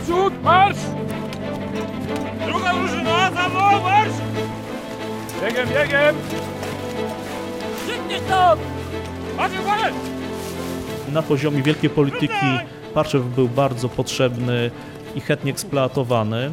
Naprzód, marsz! Druga drużyna, za mną, marsz! Biegiem, biegiem! Szybnie stąd! Macie uwagę! Na poziomie wielkiej polityki Parczew był bardzo potrzebny i chętnie eksploatowany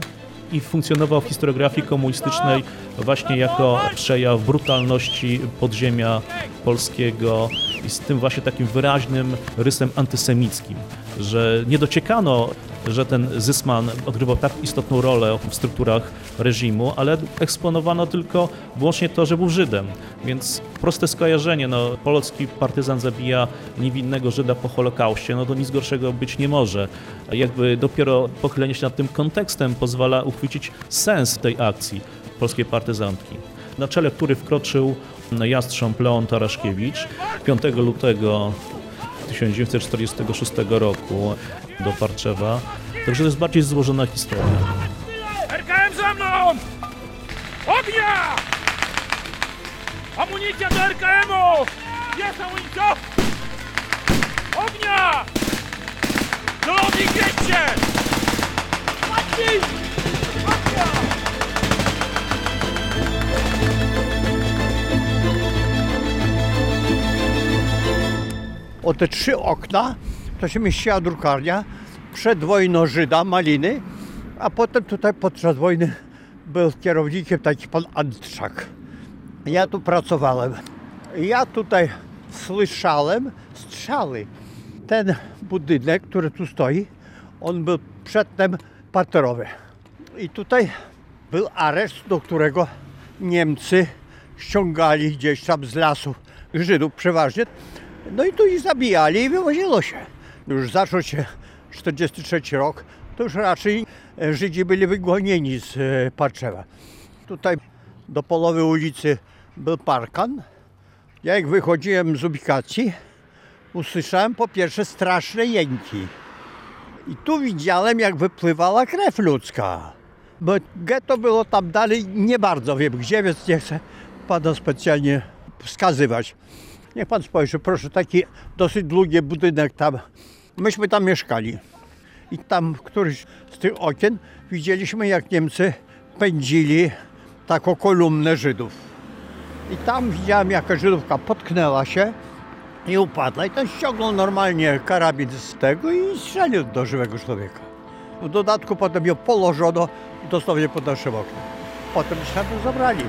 i funkcjonował w historiografii komunistycznej właśnie jako przejaw brutalności podziemia polskiego i z tym właśnie takim wyraźnym rysem antysemickim, że nie dociekano, że ten Zysman odgrywał tak istotną rolę w strukturach reżimu, ale eksponowano tylko wyłącznie to, że był Żydem. Więc proste skojarzenie, no, polski partyzan zabija niewinnego Żyda po Holokauście, no to nic gorszego być nie może. Jakby dopiero pochylenie się nad tym kontekstem pozwala uchwycić sens tej akcji polskiej partyzantki. Na czele który wkroczył jastrząb Leon Taraszkiewicz 5 lutego 1946 roku do Parczewa. Także to jest bardziej złożona historia. RKM za mną! Ognia! Amunicja do RKM-u! Jest amunicja! Ognia! Do lobby jedźcie! Ognia! O te trzy okna to się mieściła drukarnia. Przed wojną Żyda, Maliny, a potem tutaj podczas wojny był kierownikiem taki pan Antrzak. Ja tu pracowałem. Ja tutaj słyszałem strzały. Ten budynek, który tu stoi, on był przedtem parterowy. I tutaj był areszt, do którego Niemcy ściągali gdzieś tam z lasu Żydów przeważnie. No i tu ich zabijali i wywozilo się. Już zaczął się 43 rok, to już raczej e, Żydzi byli wygonieni z e, Parczewa. Tutaj do połowy ulicy był parkan. Ja jak wychodziłem z ubikacji, usłyszałem po pierwsze straszne jęki. I tu widziałem, jak wypływała krew ludzka. Bo getto było tam dalej, nie bardzo wiem gdzie, więc nie chcę pana specjalnie wskazywać. Niech pan spojrzy, proszę, taki dosyć długi budynek tam. Myśmy tam mieszkali. I tam w którymś z tych okien widzieliśmy, jak Niemcy pędzili taką kolumnę Żydów. I tam widziałem, jaka Żydówka potknęła się i upadła. I ten ściągnął normalnie karabin z tego i strzelił do żywego człowieka. W dodatku potem ją położono dosłownie pod naszym oknem. Potem tam zabrali.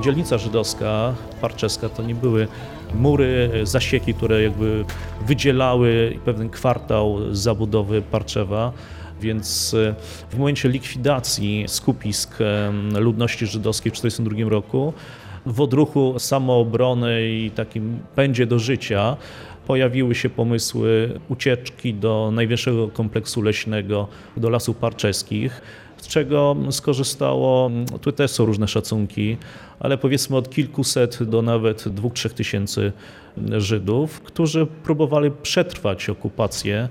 Dzielnica żydowska, parczeska, to nie były mury, zasieki, które jakby wydzielały pewien kwartał zabudowy Parczewa. Więc e, w momencie likwidacji skupisk em, ludności żydowskiej w 1942 roku, w odruchu samoobrony i takim pędzie do życia pojawiły się pomysły ucieczki do największego kompleksu leśnego, do lasów parczeskich, z czego skorzystało, tu też są różne szacunki, ale powiedzmy od kilkuset do nawet dwóch, trzech tysięcy Żydów, którzy próbowali przetrwać okupację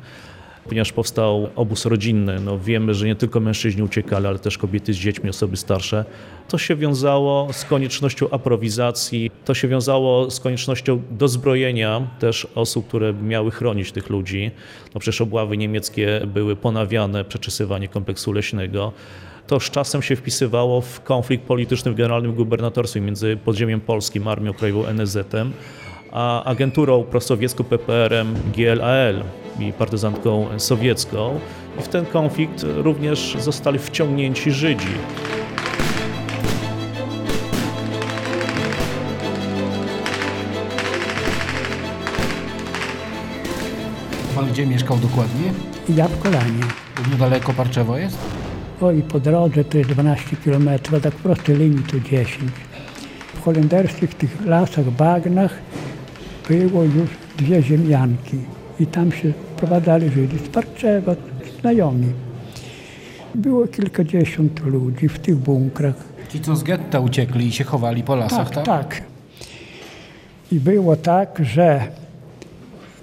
ponieważ powstał obóz rodzinny. No wiemy, że nie tylko mężczyźni uciekali, ale też kobiety z dziećmi, osoby starsze. To się wiązało z koniecznością aprowizacji, to się wiązało z koniecznością dozbrojenia też osób, które miały chronić tych ludzi. No przecież obławy niemieckie były ponawiane, przeczesywanie kompleksu leśnego. To z czasem się wpisywało w konflikt polityczny w generalnym gubernatorstwie między podziemiem polskim, Armią Krajową, NSZ-em, a agenturą prosowiecką PPR-em GLAL i partyzantką sowiecką. I w ten konflikt również zostali wciągnięci Żydzi. Pan gdzie mieszkał dokładnie? Ja w Kolanie. Niedaleko Parczewo jest? O i po drodze to jest 12 km, a tak w prostej linii to 10. W holenderskich tych lasach, bagnach było już dwie ziemianki i tam się prowadzali Żydzi z Parczewa, znajomi. Było kilkadziesiąt ludzi w tych bunkrach. Ci, co z getta uciekli i się chowali po lasach, Tak, tak? tak. I było tak, że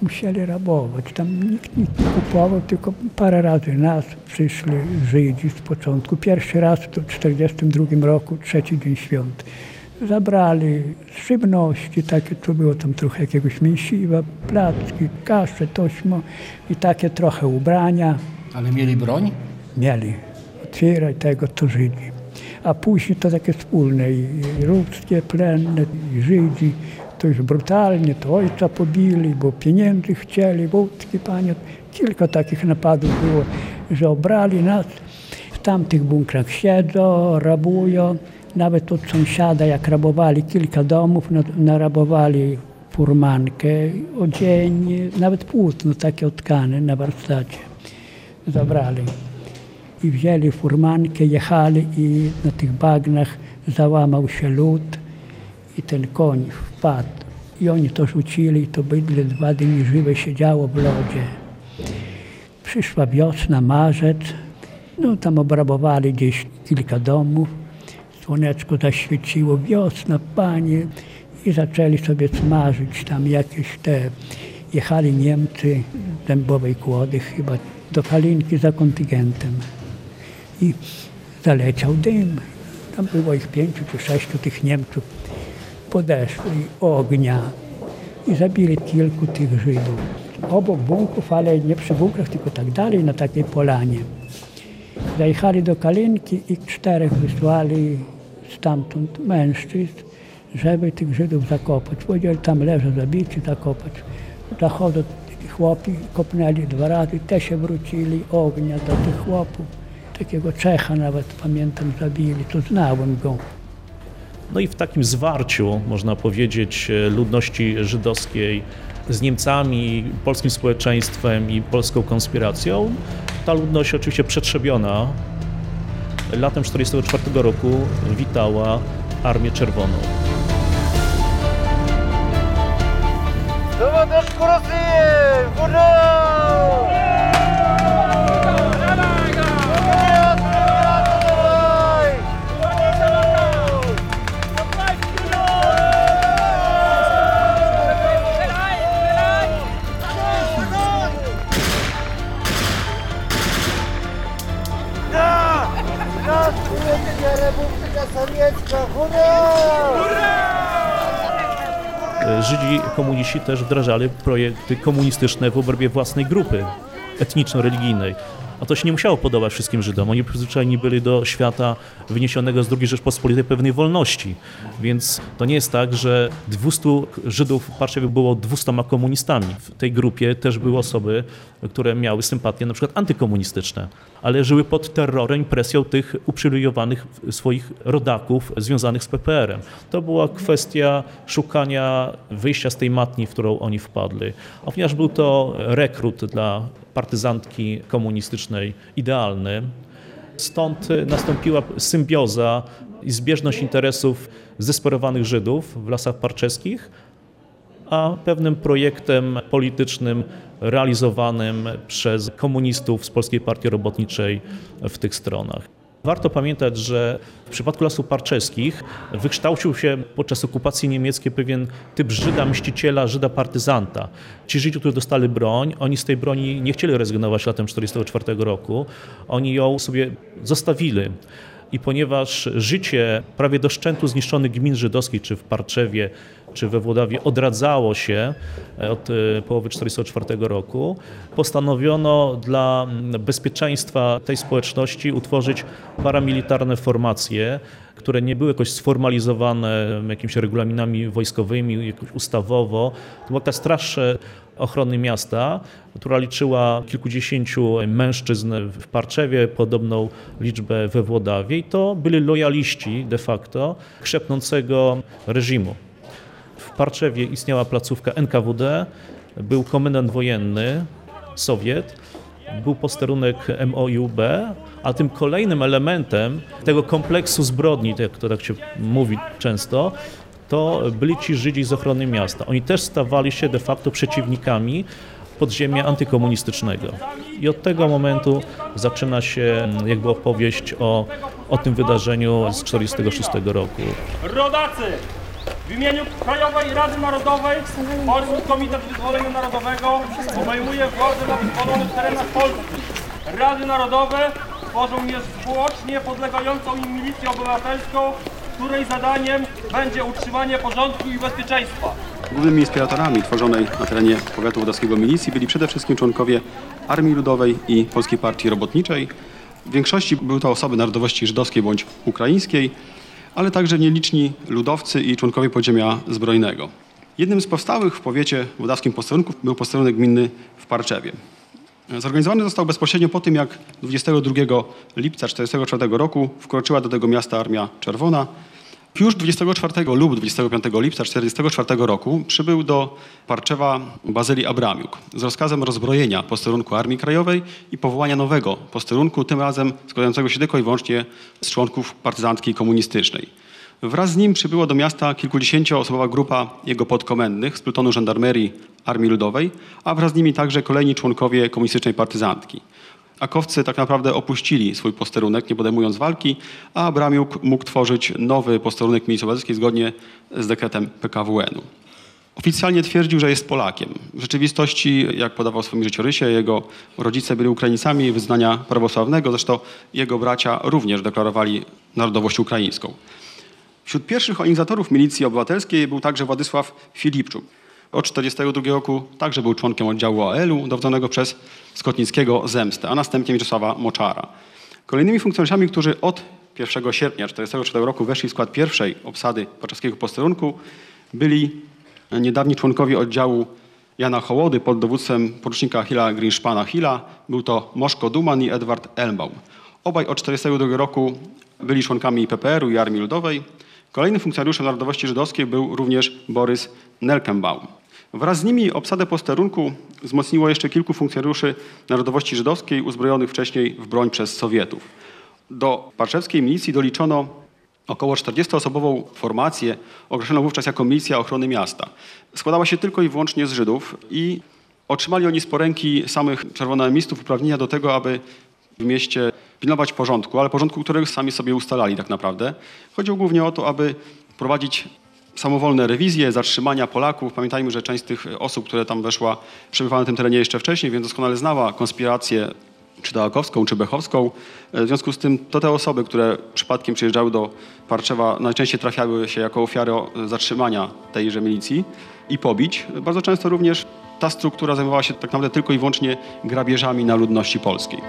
musieli rabować. Tam nikt nic nie kupował, tylko parę razy nas przyszli Żydzi z początku. Pierwszy raz to w 1942 roku, trzeci dzień świąt. Zabrali żywności, takie co było tam trochę jakiegoś mięsiwa, placki, kasze, tośmo i takie trochę ubrania Ale mieli broń? mieli. Otwieraj tego, co Żydzi. A później to takie wspólne, i i ruskie, plenne, i Żydzi. To już brutalnie, to ojca pobili, bo pieniędzy chcieli, wódki, panie. Kilka takich napadów było, że obrali nas. W tamtych bunkrach siedzą, rabują. Nawet od sąsiada, jak rabowali kilka domów, na- narabowali furmankę, odzienie, nawet płótno takie otkane na warsztacie zabrali. I wzięli furmankę, jechali i na tych bagnach załamał się lód i ten koń wpadł. I oni to rzucili i to bydle dwa dni żywe siedziało w lodzie. Przyszła wiosna, marzec, no tam obrabowali gdzieś kilka domów, słoneczko zaświeciło, wiosna, panie, i zaczęli sobie smażyć tam jakieś te, jechali Niemcy z Dębowej Kłody chyba do Kalinki za kontyngentem i zaleciał dym. Tam było ich pięciu czy sześciu tych Niemców. Podeszli ognia i zabili kilku tych Żydów. Obok bunkrów, ale nie przy bunkrach, tylko tak dalej, na takiej polanie. Zajechali do Kalinki i czterech wysłali stamtąd mężczyzn, żeby tych Żydów zakopać. Powiedzieli, tam leżą zabici, zakopać. Zachodzą chłopi, kopnęli dwa razy, te się wrócili, ognia do tych chłopów. Takiego Czecha nawet pamiętam zabili, to znałem go. No i w takim zwarciu, można powiedzieć, e, ludności żydowskiej z Niemcami, polskim społeczeństwem i polską konspiracją, ta ludność oczywiście przetrzebiona latem 1944 roku witała Armię Czerwoną. Dowodeczku Rosji! Hurra! Sowiecka! Hurra! E, Żydzi komuniści też wdrażali projekty komunistyczne w obrębie własnej grupy etniczno-religijnej. A to się nie musiało podobać wszystkim Żydom. Oni przyzwyczajeni byli do świata wyniesionego z II Rzeczpospolitej pewnej wolności. Więc to nie jest tak, że 200 Żydów w Warszawie było 200 komunistami. W tej grupie też były osoby, które miały sympatie na przykład antykomunistyczne, ale żyły pod terrorem presją tych uprzywilejowanych swoich rodaków związanych z PPR-em. To była kwestia szukania wyjścia z tej matni, w którą oni wpadli. A ponieważ był to rekrut dla partyzantki komunistycznej idealny, stąd nastąpiła symbioza i zbieżność interesów zdesperowanych Żydów w Lasach Parczeskich, a pewnym projektem politycznym realizowanym przez komunistów z Polskiej Partii Robotniczej w tych stronach. Warto pamiętać, że w przypadku Lasów Parczeskich wykształcił się podczas okupacji niemieckiej pewien typ Żyda mściciela, Żyda partyzanta. Ci Żydzi, którzy dostali broń, oni z tej broni nie chcieli rezygnować latem 1944 roku. Oni ją sobie zostawili. I ponieważ życie prawie do szczętu zniszczonych gmin żydowskich, czy w Parczewie, czy we Włodawie odradzało się e, od e, połowy 1944 roku, postanowiono dla mm, bezpieczeństwa tej społeczności utworzyć paramilitarne formacje, które nie były jakoś sformalizowane jakimiś regulaminami wojskowymi, jakoś ustawowo. To była taka straż e, ochrony miasta, która liczyła kilkudziesięciu mężczyzn w Parczewie, podobną liczbę we Włodawie i to byli lojaliści de facto krzepnącego reżimu. W Parczewie istniała placówka NKWD, był komendant wojenny, Sowiet, był posterunek MOUB, a tym kolejnym elementem tego kompleksu zbrodni, to tak się mówi często, to byli ci Żydzi z ochrony miasta. Oni też stawali się de facto przeciwnikami podziemia antykomunistycznego. I od tego momentu zaczyna się mm, jakby opowieść o, o tym wydarzeniu z 1946 roku. Rodacy! W imieniu Krajowej Rady Narodowej Polski Komitet Wyzwolenia Narodowego obejmuje władzę na wyzwolonych terenach Polski. Rady Narodowe tworzą niezwłocznie podlegającą im milicję obywatelską, której zadaniem będzie utrzymanie porządku i bezpieczeństwa. Głównymi inspiratorami tworzonej na terenie powiatu wodowskiego milicji byli przede wszystkim członkowie Armii Ludowej i Polskiej Partii Robotniczej. W większości były to osoby narodowości żydowskiej bądź ukraińskiej, ale także nieliczni ludowcy i członkowie podziemia zbrojnego. Jednym z powstałych w powiecie wodawskim posterunków był posterunek gminny w Parczewie. Zorganizowany został bezpośrednio po tym, jak 22 lipca 1944 roku wkroczyła do tego miasta Armia Czerwona. Już 24 lub 25 lipca 1944 roku przybył do Parczewa Bazylii Abramiuk z rozkazem rozbrojenia posterunku Armii Krajowej i powołania nowego posterunku, tym razem składającego się tylko i wyłącznie z członków partyzantki komunistycznej. Wraz z nim przybyła do miasta kilkudziesięcioosobowa grupa jego podkomendnych z plutonu żandarmerii Armii Ludowej, a wraz z nimi także kolejni członkowie komunistycznej partyzantki. Akowcy tak naprawdę opuścili swój posterunek, nie podejmując walki, a Abramiuk mógł tworzyć nowy posterunek milicji zgodnie z dekretem PKWN-u. Oficjalnie twierdził, że jest Polakiem. W rzeczywistości, jak podawał w swoim życiorysie, jego rodzice byli Ukraińcami wyznania prawosławnego, zresztą jego bracia również deklarowali narodowość ukraińską. Wśród pierwszych organizatorów milicji obywatelskiej był także Władysław Filipczuk. Od 1942 roku także był członkiem oddziału OL-u dowodzonego przez Skotnickiego Zemstę, a następnie Mieczysława Moczara. Kolejnymi funkcjonariuszami, którzy od 1 sierpnia 1944 roku weszli w skład pierwszej obsady paczewskiego posterunku, byli niedawni członkowie oddziału Jana Hołody pod dowództwem porucznika Hilla Grinszpana Hilla. Był to Moszko Duman i Edward Elmbaum. Obaj od 1942 roku byli członkami PPR-u i Armii Ludowej. Kolejnym funkcjonariuszem narodowości żydowskiej był również Borys Nelkenbaum. Wraz z nimi obsadę posterunku wzmocniło jeszcze kilku funkcjonariuszy narodowości żydowskiej uzbrojonych wcześniej w broń przez Sowietów. Do parczewskiej milicji doliczono około 40-osobową formację określoną wówczas jako Milicja Ochrony Miasta. Składała się tylko i wyłącznie z Żydów i otrzymali oni z poręki samych czerwonoarmistów uprawnienia do tego, aby w mieście pilnować porządku, ale porządku, który sami sobie ustalali tak naprawdę. Chodziło głównie o to, aby prowadzić samowolne rewizje, zatrzymania Polaków. Pamiętajmy, że część z tych osób, które tam weszła, przebywała na tym terenie jeszcze wcześniej, więc doskonale znała konspirację czy Dałakowską, czy Bechowską. W związku z tym to te osoby, które przypadkiem przyjeżdżały do Parczewa, najczęściej trafiały się jako ofiary zatrzymania tejże milicji i pobić. Bardzo często również ta struktura zajmowała się tak naprawdę tylko i wyłącznie grabieżami na ludności polskiej.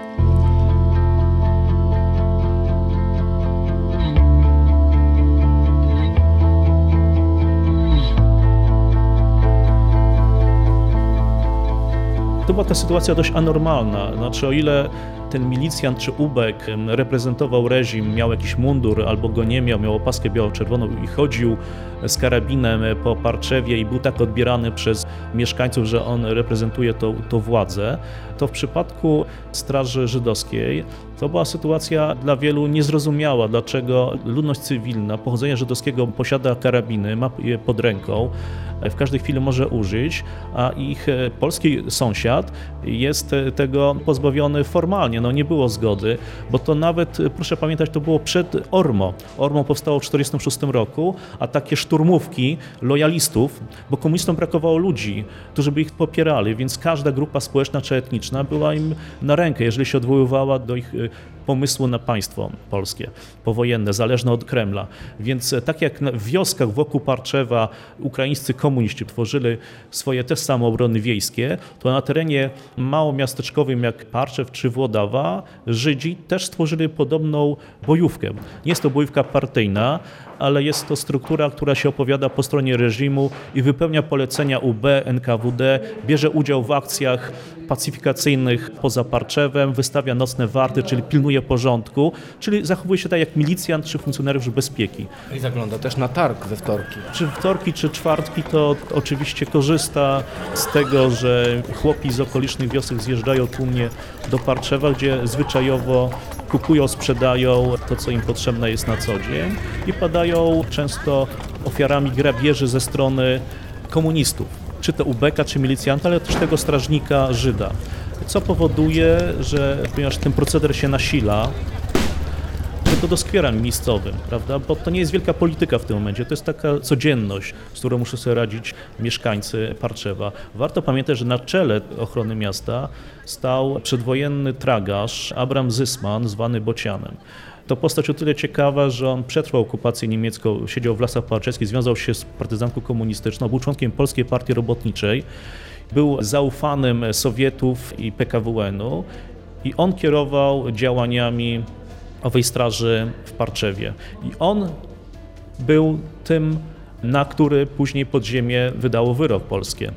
To była ta sytuacja dość anormalna. Znaczy, o ile ten milicjant czy ubek reprezentował reżim, miał jakiś mundur albo go nie miał, miał opaskę biało-czerwoną i chodził z karabinem po Parczewie i był tak odbierany przez mieszkańców, że on reprezentuje to, to władzę, to w przypadku Straży Żydowskiej to była sytuacja dla wielu niezrozumiała, dlaczego ludność cywilna pochodzenia żydowskiego posiada karabiny, ma je pod ręką, w każdej chwili może użyć, a ich e, polski sąsiad jest e, tego pozbawiony formalnie. No nie było zgody, bo to nawet, e, proszę pamiętać, to było przed Ormo. Ormo powstało w 1946 roku, a takie szturmówki lojalistów, bo komunistom brakowało ludzi, którzy by ich popierali, więc każda grupa społeczna czy etniczna była im na rękę, jeżeli się odwoływała do ich pomysłu na państwo polskie, powojenne, zależne od Kremla. Więc e, tak jak w wioskach wokół Parczewa ukraińscy komuniści tworzyli swoje też samoobrony wiejskie, to na terenie małomiasteczkowym jak Parczew czy Włodawa Żydzi też stworzyli podobną bojówkę. Nie jest to bojówka partyjna, ale jest to struktura, która się opowiada po stronie reżimu i wypełnia polecenia UB, NKWD, bierze udział w akcjach pacyfikacyjnych poza Parczewem, wystawia nocne warty, czyli pilnuje porządku, czyli zachowuje się tak jak milicjant czy funkcjonariusz bezpieki. I zagląda też na targ we wtorki. Czy wtorki, czy czwartki, to oczywiście korzysta z tego, że chłopi z okolicznych wiosek zjeżdżają tłumnie do Parczewa, gdzie zwyczajowo kupują, sprzedają to, co im potrzebne jest na co dzień i padają często ofiarami grabieży ze strony komunistów, czy to ubeka, czy milicjanta, ale też tego strażnika Żyda. Co powoduje, że ponieważ ten proceder się nasila, to doskwiera miejscowym, prawda? Bo to nie jest wielka polityka w tym momencie, to jest taka codzienność, z którą muszą sobie radzić mieszkańcy Parczewa. Warto pamiętać, że na czele ochrony miasta stał przedwojenny tragarz Abram Zysman, zwany Bocianem. To postać o tyle ciekawa, że on przetrwał okupację niemiecką, siedział w Lasach Parczewskich, związał się z partyzanką komunistyczną, był członkiem Polskiej Partii Robotniczej, był zaufanym Sowietów i PKWN-u i on kierował działaniami owej straży w Parczewie. I on był tym, na który później podziemie wydało wyrok polskie.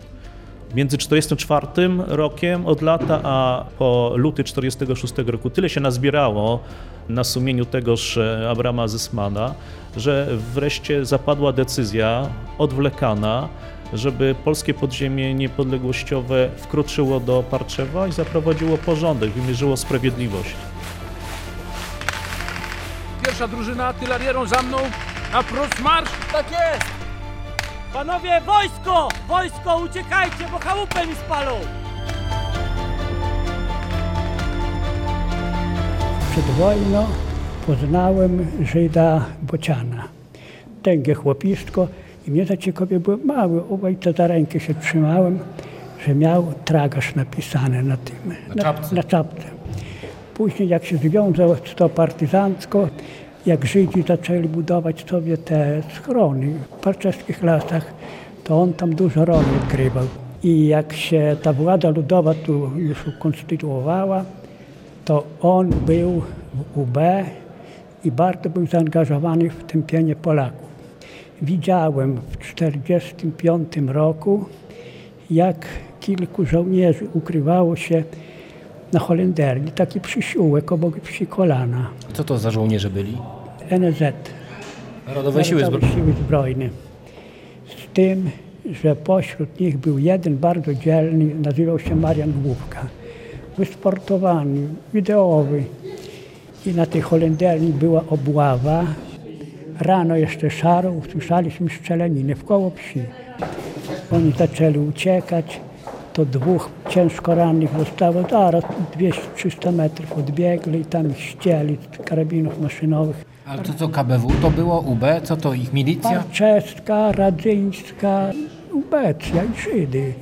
Między 44 rokiem od lata, a po luty 46 roku tyle się nazbierało na sumieniu tegoż e, Abrama Zysmana, że wreszcie zapadła decyzja odwlekana, żeby polskie podziemie niepodległościowe wkroczyło do Parczewa i zaprowadziło porządek, wymierzyło sprawiedliwość. Pierwsza drużyna artylerierą za mną. Na prost marsz. Tak jest! Panowie, wojsko! Wojsko, uciekajcie, bo chałupę mi spalą! Przed wojną poznałem Żyda Bociana. Tęgie chłopistko i mnie zaciekawie było mały. U ojca za rękę się trzymałem, że miał tragarz napisane na tym. Na czapce. Na czapce. Później jak się związał z to partyzancko, jak Żydzi zaczęli budować sobie te schrony w parczeskich lasach, to on tam dużo roli odgrywał. I jak się ta władza ludowa tu już ukonstytuowała, to on był w UB i bardzo był zaangażowany w tępienie Polaków. Widziałem w 1945 roku, jak kilku żołnierzy ukrywało się na Holenderni, taki przysiółek obok wsi Kolana, Co to za żołnierze byli? NZ. Narodowe Siły Zbrojne. Siły Zbrojne. Z tym, że pośród nich był jeden bardzo dzielny, nazywał się Marian Główka. Wysportowany, ideowy. I na tej Holenderni była obława. Rano jeszcze szaro usłyszeliśmy strzelaninę w koło wsi. Oni zaczęli uciekać. To dwóch ciężko rannych zostało zaraz 200-300 metrów odbiegli i tam ich ścieli z karabinów maszynowych. Ale to co KBW? To było UB? Co to ich milicja? Parczeska, Radzyńska, Ubecja i Żydy.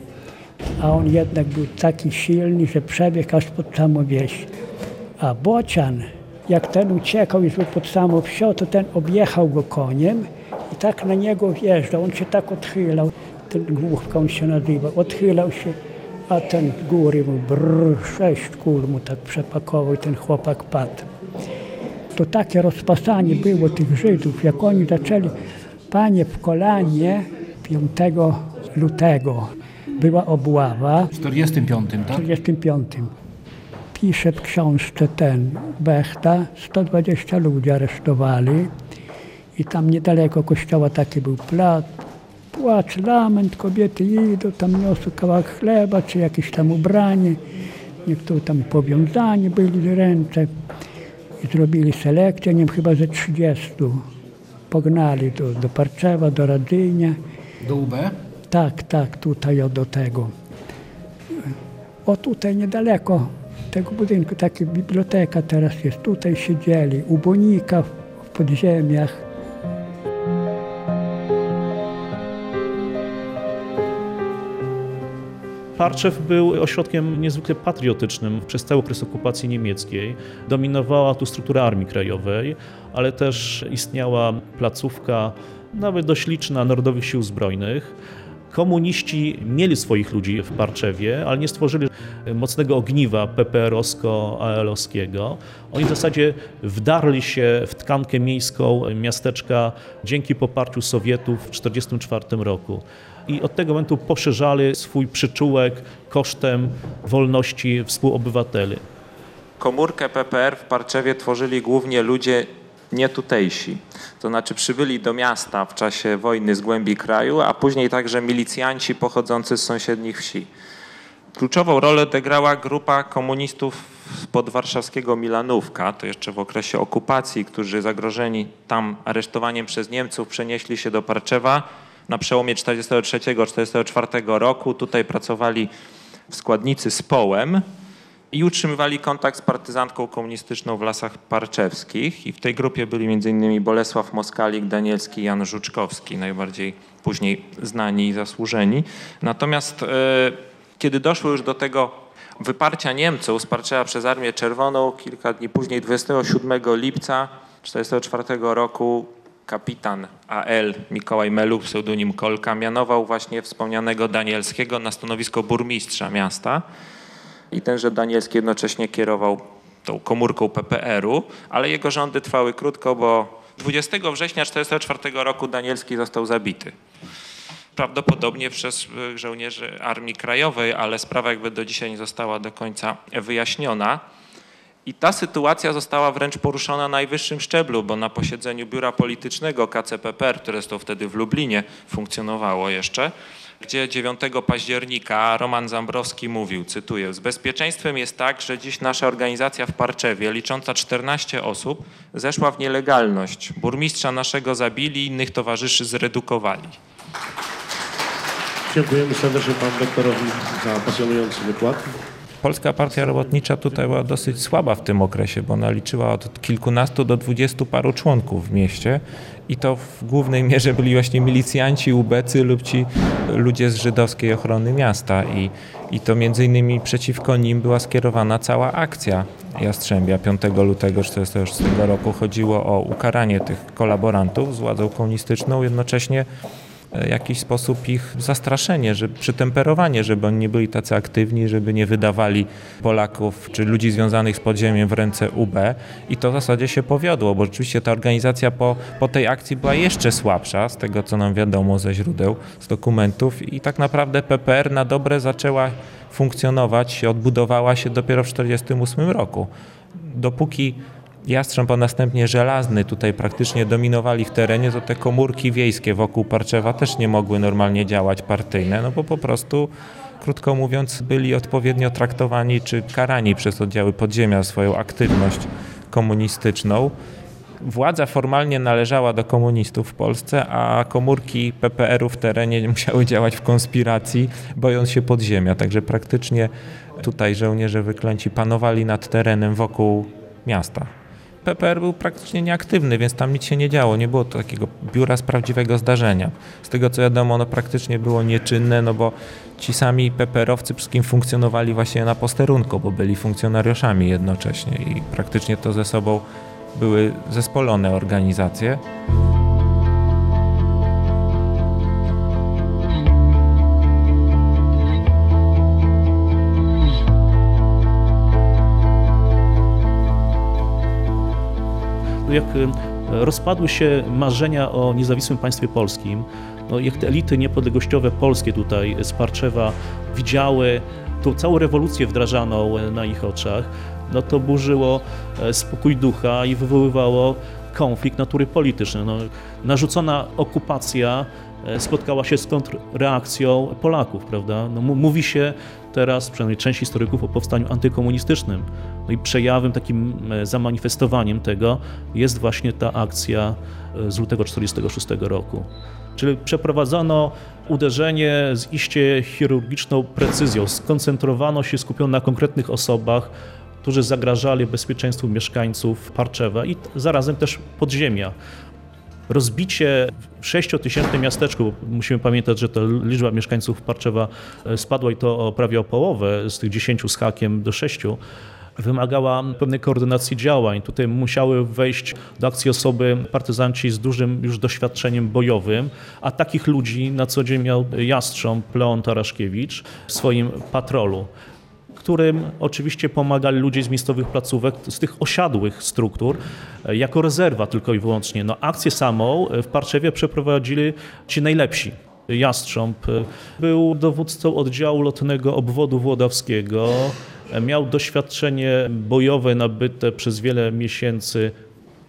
A on jednak był taki silny, że przebiegł aż pod samą wieś. A Bocian, jak ten uciekał już był pod samą wsią, to ten objechał go koniem i tak na niego wjeżdżał. On się tak odchylał, ten główka on się nazywał, odchylał się, a ten z góry mu brrr, sześć kul mu tak przepakował i ten chłopak padł to takie rozpasanie było tych Żydów, jak oni zaczęli, panie w kolanie 5 lutego była obława W 45, w tak? 45. Pisze w książce ten Bechta, 120 ludzi aresztowali i tam niedaleko kościoła taki był plac. Płacz, lament, kobiety idą, tam niosą kawałek chleba, czy jakieś tam ubranie. Niektórzy tam powiązani byli ręce i zrobili selekcję, nie wiem, chyba ze 30. Pognali do, do Parczewa, do Radzynia. Do UB? Tak, tak, tutaj o do tego. O tutaj niedaleko tego budynku, taka biblioteka teraz jest. Tutaj siedzieli, u Bonika w podziemiach. Parczew był ośrodkiem niezwykle patriotycznym przez cały okres okupacji niemieckiej. Dominowała tu struktura Armii Krajowej, ale też istniała placówka, nawet dość liczna, Narodowych Sił Zbrojnych. Komuniści mieli swoich ludzi w Parczewie, ale nie stworzyli mocnego ogniwa PPR-owsko-AL-owskiego. Oni w zasadzie wdarli się w tkankę miejską miasteczka dzięki poparciu Sowietów w 1944 roku. I od tego momentu poszerzali swój przyczółek kosztem wolności współobywateli. Komórkę PPR w Parczewie tworzyli głównie ludzie nietutejsi. To znaczy przybyli do miasta w czasie wojny z głębi kraju, a później także milicjanci pochodzący z sąsiednich wsi. Kluczową rolę odegrała grupa komunistów spod warszawskiego Milanówka, to jeszcze w okresie okupacji, którzy zagrożeni tam aresztowaniem przez Niemców przenieśli się do Parczewa na przełomie 1943-1944 roku. Tutaj pracowali w składnicy z Połem i utrzymywali kontakt z partyzantką komunistyczną w Lasach Parczewskich. I w tej grupie byli m.in. Bolesław Moskalik, Danielski, Jan Żuczkowski, najbardziej później znani i zasłużeni. Natomiast e, kiedy doszło już do tego wyparcia Niemców z Parczewa przez Armię Czerwoną, kilka dni później, 27 lipca 1944 roku, kapitan AL Mikołaj Meluk, pseudonim Kolka, mianował właśnie wspomnianego Danielskiego na stanowisko burmistrza miasta. I tenże Danielski jednocześnie kierował tą komórką PPR-u, ale jego rządy trwały krótko, bo 20 września 1944 roku Danielski został zabity. Prawdopodobnie przez e, żołnierzy Armii Krajowej, ale sprawa jakby do dzisiaj nie została do końca wyjaśniona. I ta sytuacja została wręcz poruszona na najwyższym szczeblu, bo na posiedzeniu biura politycznego KCPPR, które to wtedy w Lublinie funkcjonowało jeszcze, gdzie 9 października Roman Zambrowski mówił, cytuję, z bezpieczeństwem jest tak, że dziś nasza organizacja w Parczewie, licząca 14 osób, zeszła w nielegalność. Burmistrza naszego zabili, innych towarzyszy zredukowali. Dziękujemy serdecznie panu doktorowi za pasjonujący wykład. Polska Partia Robotnicza tutaj była dosyć słaba w tym okresie, bo ona liczyła od kilkunastu do dwudziestu paru członków w mieście i to w głównej mierze byli właśnie milicjanci, ubecy lub ci ludzie z żydowskiej ochrony miasta i, i to między innymi przeciwko nim była skierowana cała akcja Jastrzębia 5 lutego 1946 roku. Chodziło o ukaranie tych kolaborantów z władzą komunistyczną, jednocześnie jakiś sposób ich zastraszenie, że, przytemperowanie, żeby oni nie byli tacy aktywni, żeby nie wydawali Polaków czy ludzi związanych z podziemiem w ręce UB. I to w zasadzie się powiodło, bo rzeczywiście ta organizacja po, po tej akcji była jeszcze słabsza, z tego co nam wiadomo ze źródeł, z dokumentów i tak naprawdę PPR na dobre zaczęła funkcjonować, odbudowała się dopiero w 1948 roku. Dopóki Jastrząb, a następnie Żelazny tutaj praktycznie dominowali w terenie, to te komórki wiejskie wokół Parczewa też nie mogły normalnie działać partyjne, no bo po prostu, krótko mówiąc, byli odpowiednio traktowani czy karani przez oddziały podziemia swoją aktywność komunistyczną. Władza formalnie należała do komunistów w Polsce, a komórki PPR-u w terenie musiały działać w konspiracji, bojąc się podziemia. Także praktycznie tutaj żołnierze wyklęci panowali nad terenem wokół miasta. PPR był praktycznie nieaktywny, więc tam nic się nie działo. Nie było to takiego biura z prawdziwego zdarzenia. Z tego co wiadomo, ono praktycznie było nieczynne, no bo ci sami PPR-owcy wszystkim funkcjonowali właśnie na posterunku, bo byli funkcjonariuszami jednocześnie i praktycznie to ze sobą były zespolone organizacje. Jak y, rozpadły się marzenia o niezawisłym państwie polskim, no jak te elity niepodległościowe polskie tutaj z Parczewa widziały tą całą rewolucję wdrażaną na ich oczach, no to burzyło e, spokój ducha i wywoływało konflikt natury politycznej. No, narzucona okupacja e, spotkała się z kontrreakcją Polaków, prawda? No, mówi się teraz, przynajmniej część historyków, o powstaniu antykomunistycznym. No i przejawem, takim e, zamanifestowaniem tego jest właśnie ta akcja z lutego 1946 roku. Czyli przeprowadzono uderzenie z iście chirurgiczną precyzją, skoncentrowano się, skupiono na konkretnych osobach, którzy zagrażali bezpieczeństwu mieszkańców Parczewa i zarazem też podziemia. Rozbicie w 6-tysięcznym miasteczku, musimy pamiętać, że ta liczba mieszkańców Parczewa spadła i to prawie o połowę, z tych 10 z hakiem do 6, wymagała pewnej koordynacji działań. Tutaj musiały wejść do akcji osoby partyzanci z dużym już doświadczeniem bojowym, a takich ludzi na co dzień miał Jastrząb Leon Taraszkiewicz w swoim patrolu którym oczywiście pomagali ludzie z miejscowych placówek, z tych osiadłych struktur, jako rezerwa tylko i wyłącznie. No, akcję samą w Parczewie przeprowadzili ci najlepsi. Jastrząb był dowódcą oddziału lotnego obwodu włodawskiego, miał doświadczenie bojowe nabyte przez wiele miesięcy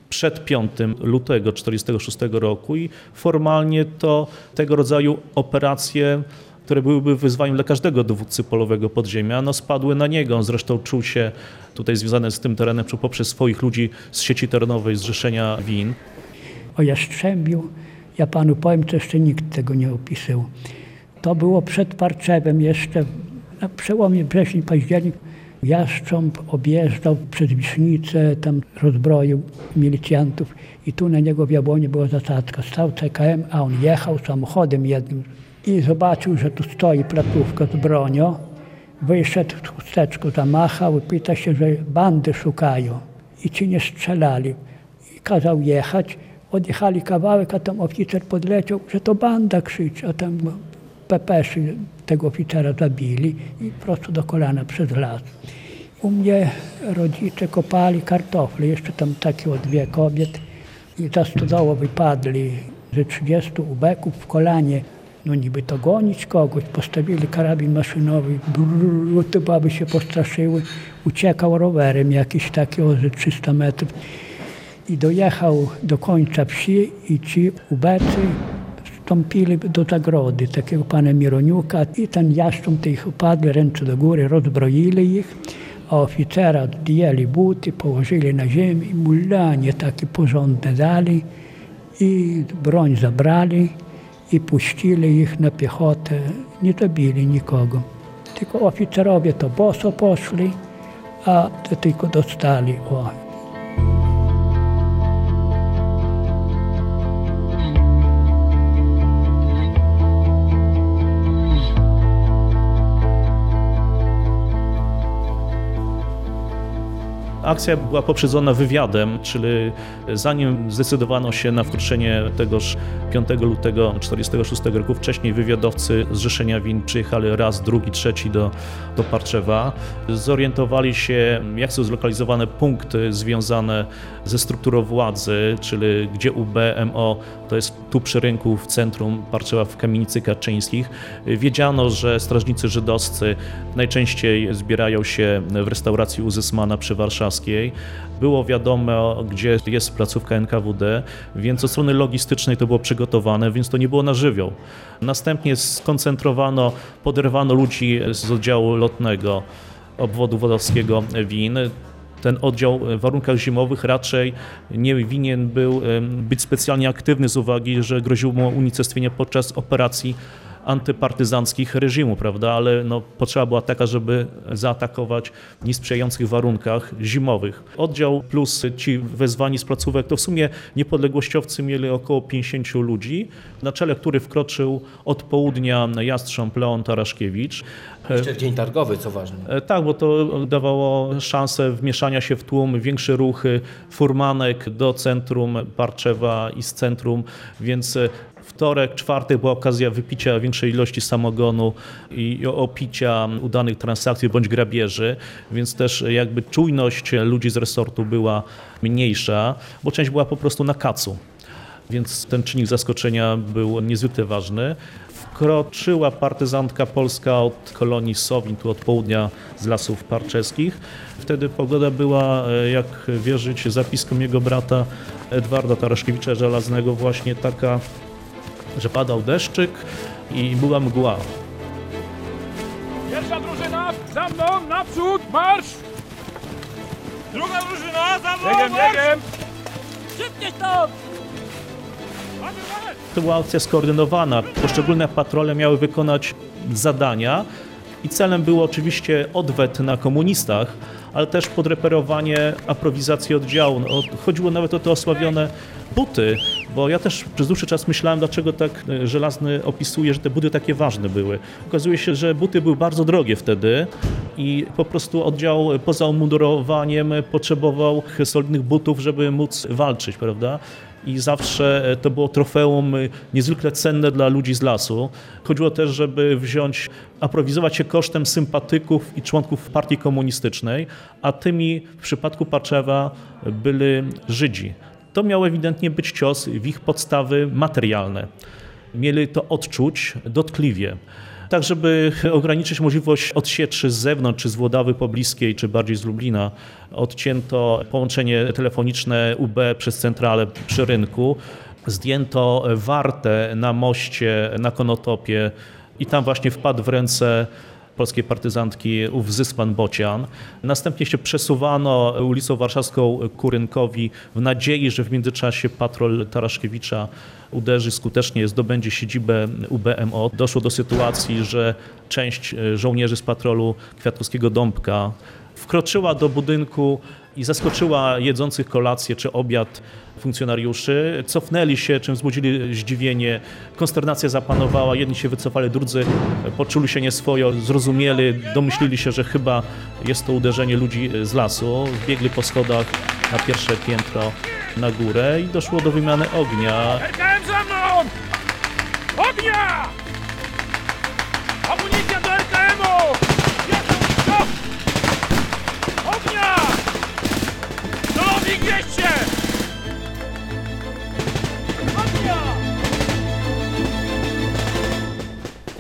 przed 5 lutego 1946 roku i formalnie to tego rodzaju operacje które byłyby wyzwaniem dla każdego dowódcy polowego podziemia, no spadły na niego. On zresztą czuł się tutaj związany z tym terenem poprzez swoich ludzi z sieci terenowej Zrzeszenia Win. O Jastrzębiu, ja panu powiem, to jeszcze nikt tego nie opisał. To było przed Parczewem jeszcze, na przełomie września październik. Jastrząb objeżdżał przez Wisznicę, tam rozbroił milicjantów i tu na niego w Jabłonie była zasadzka. Stał CKM, a on jechał samochodem jednym i zobaczył, że tu stoi placówka z bronią. Wyszedł, chusteczko zamachał i pyta się, że bandy szukają i ci nie strzelali. I kazał jechać. Odjechali kawałek, a tam oficer podleciał, że to banda krzyczy, a tam pepeszy tego oficera zabili i prosto do kolana przez las. U mnie rodzice kopali kartofle, jeszcze tam takie o dwie kobiet i za stodoło wypadli ze 30 ubeków w kolanie. No niby to gonić kogoś, postawili karabin maszynowy, brrr, te baby się postraszyły. Uciekał rowerem jakiś taki o ze 300 metrów i dojechał do końca wsi i ci ubecy wstąpili do zagrody takiego pana Mironiuka i ten jastrząb tych upadli ręce do góry, rozbroili ich, a oficera zdjęli buty, położyli na ziemi mulanie takie porządne dali i broń zabrali i puścili ich na piechotę. Nie zabili nikogo. Tylko oficerowie to boso poszli, a tylko dostali o, Akcja była poprzedzona wywiadem, czyli zanim zdecydowano się na wkroczenie tegoż 5 lutego 1946 roku, wcześniej wywiadowcy Zrzeszenia Win przyjechali raz, drugi, trzeci do, do Parczewa. Zorientowali się, jak są zlokalizowane punkty związane ze strukturą władzy, czyli gdzie UB, MO, to jest tu przy rynku w centrum Parczewa w Kamienicy Kaczyńskich. Wiedziano, że strażnicy żydowscy najczęściej zbierają się w restauracji Uzysmana przy Warszawskiej. Było wiadomo, gdzie jest placówka NKWD, więc od strony logistycznej to było przygotowane, więc to nie było na żywioł. Następnie skoncentrowano, poderwano ludzi z oddziału lotnego obwodu wodowskiego WIN. Ten oddział w warunkach zimowych raczej nie winien był być specjalnie aktywny z uwagi, że groziło mu unicestwienie podczas operacji antypartyzanckich reżimu, prawda? Ale no, potrzeba była taka, żeby zaatakować w niesprzyjających warunkach zimowych. Oddział plus ci wezwani z placówek to w sumie niepodległościowcy mieli około 50 ludzi, na czele który wkroczył od południa jastrząb Leon Taraszkiewicz. Jeszcze w dzień targowy, co ważne. Tak, bo to dawało szansę wmieszania się w tłum, większe ruchy furmanek do centrum Parczewa i z centrum, więc wtorek, czwartek była okazja wypicia większej ilości samogonu i opicia udanych transakcji bądź grabieży, więc też jakby czujność ludzi z resortu była mniejsza, bo część była po prostu na kacu. Więc ten czynnik zaskoczenia był niezwykle ważny. Wkroczyła partyzantka polska od kolonii Sowin, tu od południa z lasów parczeskich. Wtedy pogoda była, jak wierzyć zapiskom jego brata Edwarda Taraszkiewicza Żelaznego, właśnie taka że padał deszczyk i była mgła. Pierwsza drużyna, za mną, naprzód, marsz! Druga drużyna, za mną, biegiem, marsz! biegiem! Szybciej stąd! To była akcja skoordynowana. Poszczególne patrole miały wykonać zadania i celem było oczywiście odwet na komunistach, ale też podreperowanie aprowizacji oddziału. No, chodziło nawet o te osławione buty, bo ja też przez dłuższy czas myślałem, dlaczego tak e, Żelazny opisuje, że te buty takie ważne były. Okazuje się, że buty były bardzo drogie wtedy i po prostu oddział poza umundurowaniem potrzebował solidnych butów, żeby móc walczyć, prawda? i zawsze to było trofeum niezwykle cenne dla ludzi z lasu. Chodziło też, żeby wziąć, aprowizować się kosztem sympatyków i członków partii komunistycznej, a tymi w przypadku Paczewa byli Żydzi. To miał ewidentnie być cios w ich podstawy materialne. Mieli to odczuć dotkliwie tak żeby ograniczyć możliwość odsieczy z zewnątrz, czy z Włodawy pobliskiej, czy bardziej z Lublina. Odcięto połączenie telefoniczne UB przez centralę przy rynku. Zdjęto wartę na moście na Konotopie i tam właśnie wpadł w ręce polskiej partyzantki ów Zysman Bocian. Następnie się przesuwano ulicą Warszawską ku rynkowi w nadziei, że w międzyczasie patrol Taraszkiewicza uderzy skutecznie, zdobędzie siedzibę UBMO. Doszło do sytuacji, że część żołnierzy z patrolu Kwiatkowskiego Dąbka wkroczyła do budynku i zaskoczyła jedzących kolację czy obiad funkcjonariuszy. Cofnęli się, czym wzbudzili zdziwienie. Konsternacja zapanowała, jedni się wycofali, drudzy poczuli się nieswojo, zrozumieli, domyślili się, że chyba jest to uderzenie ludzi z lasu. Biegli po schodach na pierwsze piętro na górę i doszło do wymiany ognia. Za mną! Ognia! Amunicja do RKM-u! 200!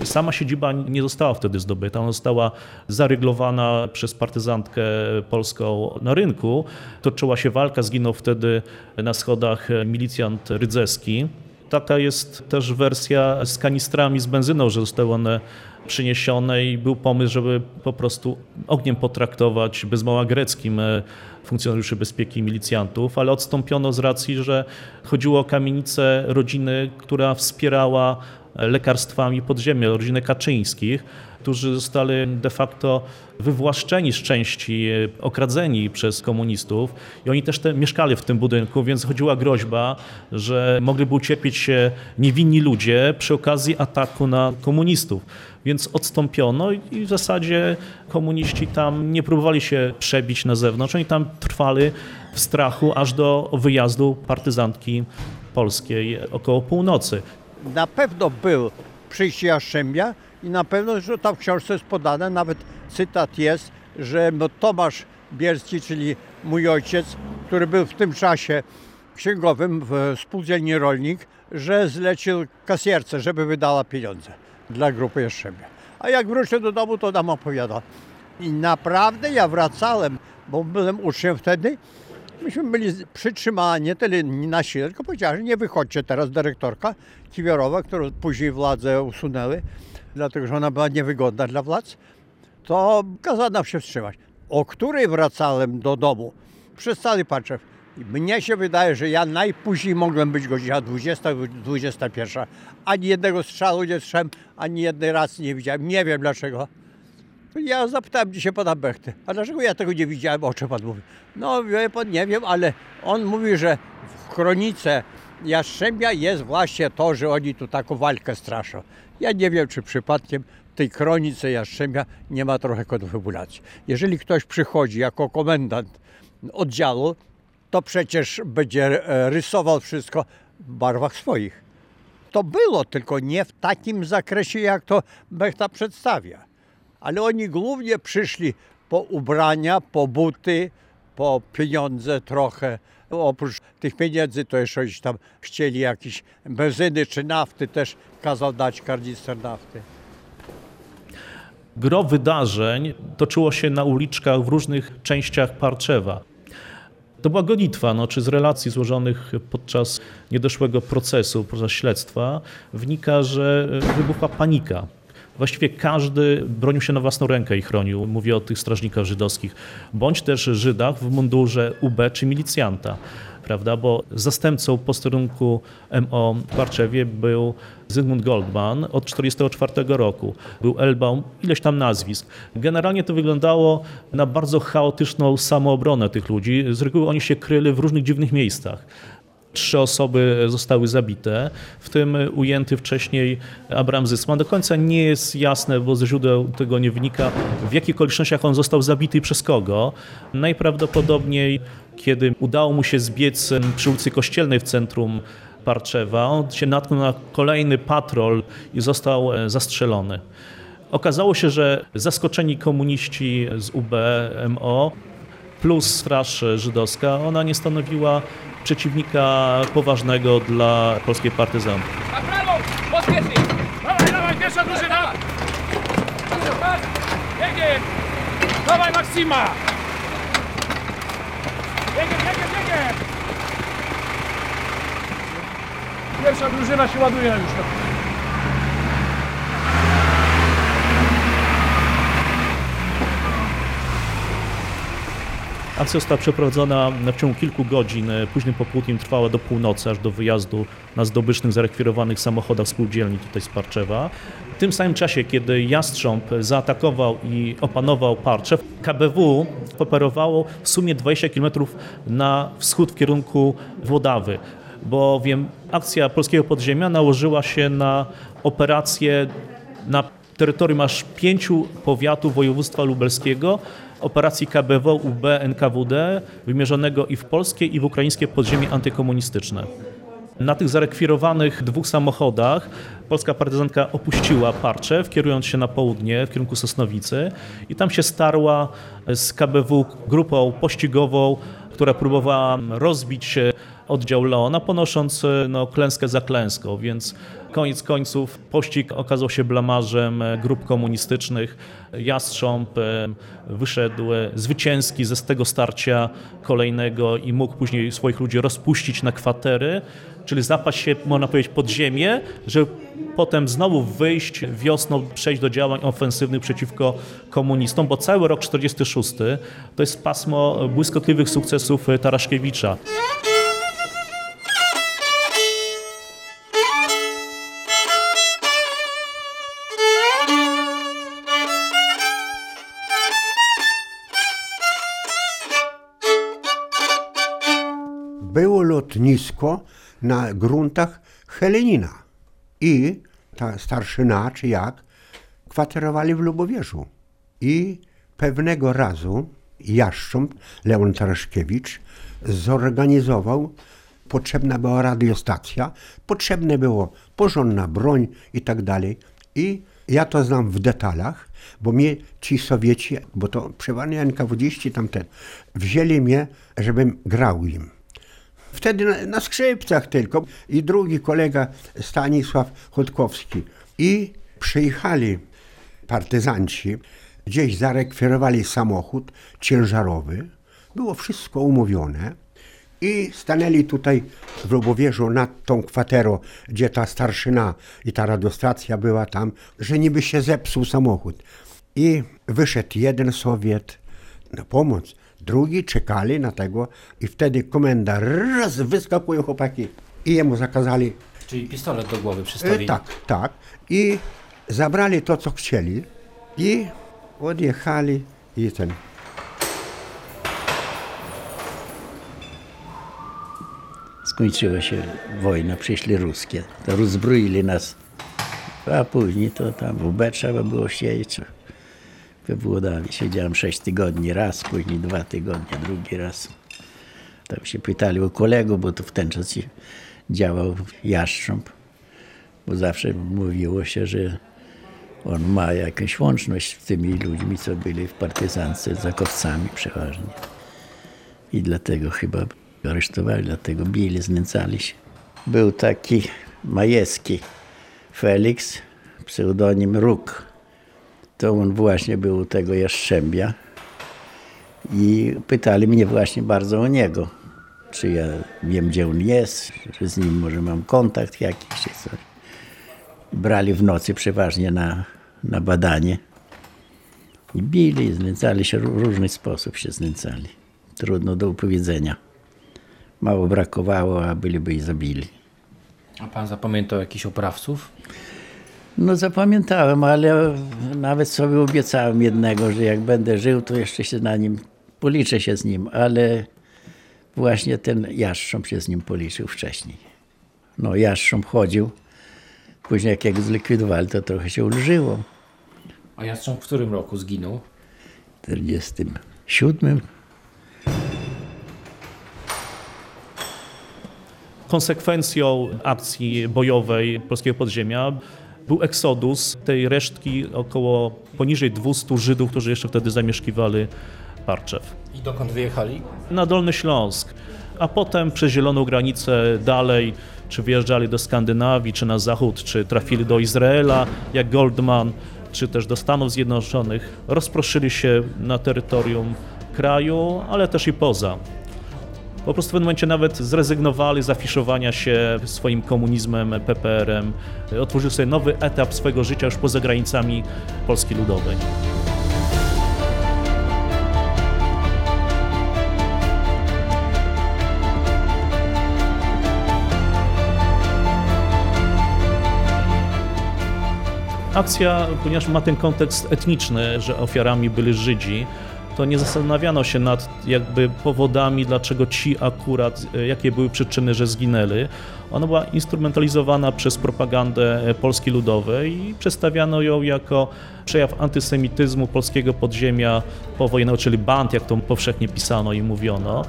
Sama siedziba nie została wtedy zdobyta, ona została zaryglowana przez partyzantkę polską na rynku. Toczyła się walka, zginął wtedy na schodach milicjant Rydzeski. Taka jest też wersja z kanistrami z benzyną, że zostały one przyniesione i był pomysł, żeby po prostu ogniem potraktować bez mała greckim e, funkcjonariuszy bezpieki i milicjantów, ale odstąpiono z racji, że chodziło o kamienicę rodziny, która wspierała lekarstwami podziemia, rodziny Kaczyńskich, którzy zostali de facto wywłaszczeni z części, okradzeni przez komunistów i oni też te, mieszkali w tym budynku, więc chodziła groźba, że mogliby ucierpieć się niewinni ludzie przy okazji ataku na komunistów. Więc odstąpiono i w zasadzie komuniści tam nie próbowali się przebić na zewnątrz, oni tam trwali w strachu aż do wyjazdu partyzantki polskiej około północy. Na pewno był przyjście Jastrzębia i na pewno, że tam w książce jest podane, nawet cytat jest, że no Tomasz Bielski, czyli mój ojciec, który był w tym czasie księgowym w spółdzielni Rolnik, że zlecił kasjerce, żeby wydała pieniądze dla grupy Jastrzębia. A jak wrócił do domu, to nam opowiada. I naprawdę ja wracałem, bo byłem uczniem wtedy, Myśmy byli przytrzymani nie tyle na siłę, tylko powiedziała, że nie wychodźcie teraz dyrektorka Kiwiorowa, którą później władze usunęły, dlatego że ona była niewygodna dla władz, to kazała nam się wstrzymać. O której wracałem do domu, przestali patrzeć. Mnie się wydaje, że ja najpóźniej mogłem być godzina 20, 21. Ani jednego strzału nie strzem, ani jednej racji nie widziałem. Nie wiem dlaczego. Ja zapytałem dzisiaj pana Bechty, a dlaczego ja tego nie widziałem, o czym pan mówi? No wie pan, nie wiem, ale on mówi, że w kronice Jastrzębia jest właśnie to, że oni tu taką walkę straszą. Ja nie wiem, czy przypadkiem tej kronice Jastrzębia nie ma trochę konfabulacji. Jeżeli ktoś przychodzi jako komendant oddziału, to przecież będzie rysował wszystko w barwach swoich. To było, tylko nie w takim zakresie, jak to Bechta przedstawia ale oni głównie przyszli po ubrania, po buty, po pieniądze trochę. Oprócz tych pieniędzy to jeszcze oni tam chcieli jakieś benzyny czy nafty, też kazał dać karnister nafty. Gro wydarzeń toczyło się na uliczkach w różnych częściach Parczewa. To była gonitwa, no, czy z relacji złożonych podczas niedoszłego procesu, podczas śledztwa, wynika, że wybuchła panika Właściwie każdy bronił się na własną rękę i chronił. Mówię o tych strażnikach żydowskich, bądź też Żydach w mundurze UB czy milicjanta. Prawda, bo zastępcą posterunku MO w Warczewie był Zygmunt Goldman od 1944 roku. Był Elbaum, ileś tam nazwisk. Generalnie to wyglądało na bardzo chaotyczną samoobronę tych ludzi. Z reguły oni się kryli w różnych dziwnych miejscach. Trzy osoby zostały zabite, w tym ujęty wcześniej Abraham. Do końca nie jest jasne, bo ze źródeł tego nie wynika, w jakich okolicznościach on został zabity i przez kogo. Najprawdopodobniej, kiedy udało mu się zbiec przy ulicy Kościelnej w centrum Parczewa, on się natknął na kolejny patrol i został zastrzelony. Okazało się, że zaskoczeni komuniści z UBMO plus Straż Żydowska, ona nie stanowiła przeciwnika poważnego dla polskiej partyzantki. Na prawo! Pospiesznie! Dawaj, pierwsza drużyna! Biegiem! Dawaj, Maksima! Biegiem, biegiem, biegiem! Pierwsza drużyna się ładuje już. Akcja została przeprowadzona w ciągu kilku godzin, późnym popołudniem trwała do północy, aż do wyjazdu na zdobycznych, zarekwirowanych samochodach spółdzielni tutaj z Parczewa. W tym samym czasie, kiedy Jastrząb zaatakował i opanował Parczew, KBW operowało w sumie 20 km na wschód w kierunku Włodawy, bowiem akcja polskiego podziemia nałożyła się na operację na terytorium aż pięciu powiatów województwa lubelskiego, operacji KBW, UB, NKWD, wymierzonego i w polskie, i w ukraińskie podziemie antykomunistyczne. Na tych zarekwirowanych dwóch samochodach polska partyzantka opuściła Parczew, kierując się na południe w kierunku Sosnowicy i tam się starła z KBW grupą pościgową, która próbowała rozbić oddział Leona, ponosząc no, klęskę za klęską, więc koniec końców pościg okazał się blamarzem grup komunistycznych. Jastrząb e, wyszedł zwycięski ze z tego starcia kolejnego i mógł później swoich ludzi rozpuścić na kwatery, czyli zapaść się, można powiedzieć, pod ziemię, żeby potem znowu wyjść wiosną, przejść do działań ofensywnych przeciwko komunistom, bo cały rok 46 to jest pasmo błyskotliwych sukcesów Taraszkiewicza. Lotnisko na gruntach Helenina. I ta starszyna, czy jak, kwaterowali w Lubowierzu. I pewnego razu Jaszcząb, Leon Taraszkiewicz, zorganizował, potrzebna była radiostacja, potrzebne było porządna broń i tak dalej. I ja to znam w detalach, bo mnie ci Sowieci, bo to przeważnie NKWDziści tamten, wzięli mnie, żebym grał im. Wtedy na, na skrzypcach tylko. I drugi kolega Stanisław Chodkowski. I przyjechali partyzanci, gdzieś zarekwirowali samochód ciężarowy. Było wszystko umówione. I stanęli tutaj w Lubowierzu nad tą kwaterą, gdzie ta starszyna i ta radiostacja była tam, że niby się zepsuł samochód. I wyszedł jeden Sowiet na pomoc, drugi czekali na tego i wtedy komenda raz wyskakują chłopaki i jemu zakazali. Czyli pistolet do głowy E, przystawili. tak, tak. I zabrali to, co chcieli i odjechali i ten. Skończyła się wojna, przyszli ruskie. To rozbroili nas. A później to tam w UB trzeba było siedzieć. We Włodawie siedziałem sześć tygodni raz, później dwa tygodnie drugi raz. Tam się pytali o kolegów, bo to w ten czas działał Jastrząb. Bo zawsze mówiło się, że on ma jakąś łączność z tymi ludźmi, co byli w partyzance, zakowcami przeważnie. I dlatego chyba aresztowali, dlatego bili, znęcali się. Był taki Majewski Felix, pseudonim Róg. To on właśnie był u tego Jaszczębia. I pytali mnie właśnie bardzo o niego. Czy ja wiem, gdzie on jest, że z nim może mam kontakt jakiś, czy coś. Brali w nocy przeważnie na, na badanie. I bili, znęcali się, w różny sposób się znęcali. Trudno do opowiedzenia. Mało brakowało, a byliby i zabili. A pan zapamiętał jakichś oprawców? No zapamiętałem, ale nawet sobie obiecałem jednego, że jak będę żył, to jeszcze się na nim, policzę się z nim, ale właśnie ten Jastrząb się z nim policzył wcześniej. No Jastrząb chodził, później jak go zlikwidowali, to trochę się ulżyło. A Jastrząb w którym roku zginął? W 47. Konsekwencją akcji bojowej polskiego podziemia był eksodus tej resztki około poniżej 200 Żydów, którzy jeszcze wtedy zamieszkiwali Parczew. I dokąd wyjechali? Na Dolny Śląsk, a potem przez zieloną granicę dalej, czy wyjeżdżali do Skandynawii, czy na zachód, czy trafili do Izraela, jak Goldman, czy też do Stanów Zjednoczonych. Rozproszyli się na terytorium kraju, ale też i poza po prostu w pewnym momencie nawet zrezygnowali z afiszowania się swoim komunizmem, PPR-em. Otworzył sobie nowy etap swojego życia już poza granicami Polski Ludowej. akcja, ponieważ ma ten kontekst etniczny, że ofiarami byli Żydzi, to nie zastanawiano się nad jakby powodami, dlaczego ci akurat, e, jakie były przyczyny, że zginęli. Ona była instrumentalizowana przez propagandę e, Polski Ludowej i przedstawiano ją jako przejaw antysemityzmu polskiego podziemia powojennego, czyli band, jak to powszechnie pisano i mówiono.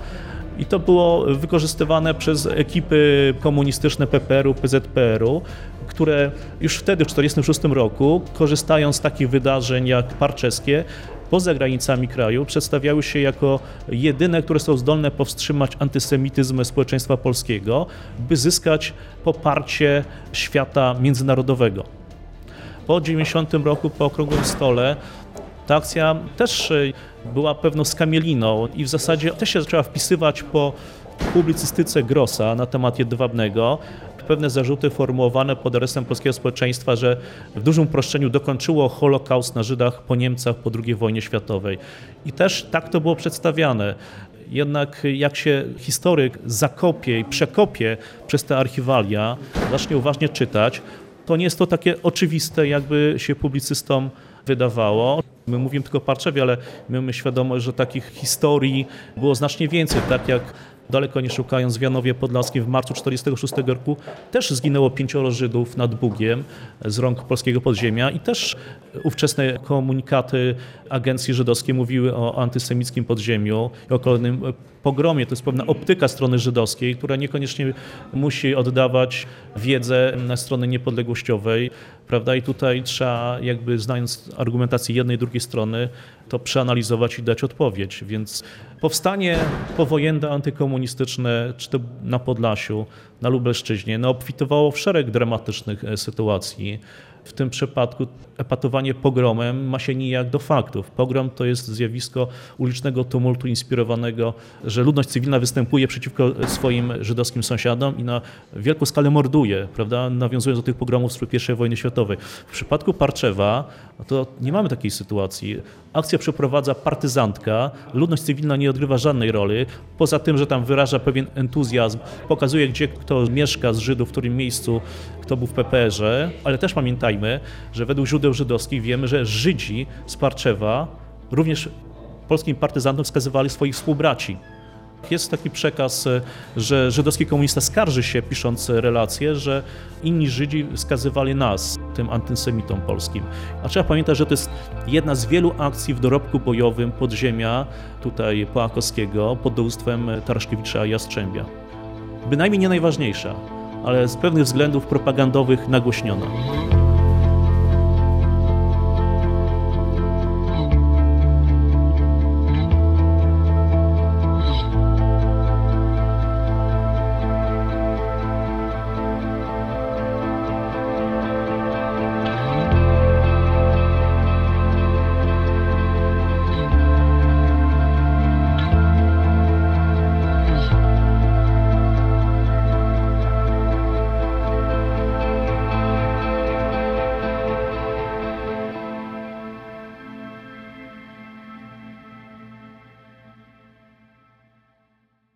I to było wykorzystywane przez ekipy komunistyczne PPR-u, PZPR-u, które już wtedy, w 1946 roku, korzystając z takich wydarzeń jak parczeskie, poza granicami kraju przedstawiały się jako jedyne, które są zdolne powstrzymać antysemityzm społeczeństwa polskiego, by zyskać poparcie świata międzynarodowego. Po 90 roku, po okrągłym stole, ta akcja też y, była pewną skamieliną i w zasadzie też się zaczęła wpisywać po publicystyce Grossa na temat Jedwabnego, pewne zarzuty formułowane pod adresem polskiego społeczeństwa, że w dużym uproszczeniu dokończyło Holokaust na Żydach po Niemcach po II wojnie światowej. I też tak to było przedstawiane. Jednak jak się historyk zakopie i przekopie przez te archiwalia, zacznie uważnie czytać, to nie jest to takie oczywiste, jakby się publicystom wydawało. My mówimy tylko o Parczewie, ale mamy świadomość, że takich historii było znacznie więcej, tak jak daleko nie szukając w Janowie Podlaskim w marcu 1946 roku też zginęło pięcioro Żydów nad Bugiem z rąk polskiego podziemia i też ówczesne komunikaty agencji żydowskiej mówiły o antysemickim podziemiu i o kolejnym pogromie. To jest pewna optyka strony żydowskiej, która niekoniecznie musi oddawać wiedzę na strony niepodległościowej, prawda? I tutaj trzeba jakby znając argumentację jednej i drugiej strony, to przeanalizować i dać odpowiedź. Więc powstanie powojenne antykomunistyczne, czy to na Podlasiu, na Lubelszczyźnie, no, obfitowało w szereg dramatycznych e, sytuacji. W tym przypadku epatowanie pogromem ma się nijak do faktów. Pogrom to jest zjawisko ulicznego tumultu inspirowanego, że ludność cywilna występuje przeciwko swoim żydowskim sąsiadom i na wielką skalę morduje, prawda, nawiązując do tych pogromów z I wojny światowej. W przypadku Parczewa no to nie mamy takiej sytuacji. Akcja przeprowadza partyzantka, ludność cywilna nie odgrywa żadnej roli, poza tym, że tam wyraża pewien entuzjazm, pokazuje, gdzie kto mieszka z Żydów, w którym miejscu, kto był w PPR-ze, ale też pamiętajmy, że według źródeł żydowskich wiemy, że Żydzi z Parczewa również polskim partyzantom wskazywali swoich współbraci. Jest taki przekaz, że żydowski komunista skarży się, pisząc relacje, że inni Żydzi wskazywali nas, tym antysemitom polskim. A trzeba pamiętać, że to jest jedna z wielu akcji w dorobku bojowym podziemia tutaj Połakowskiego pod dowództwem Taraszkiewicza Jastrzębia. Bynajmniej nie najważniejsza, ale z pewnych względów propagandowych nagłośniona.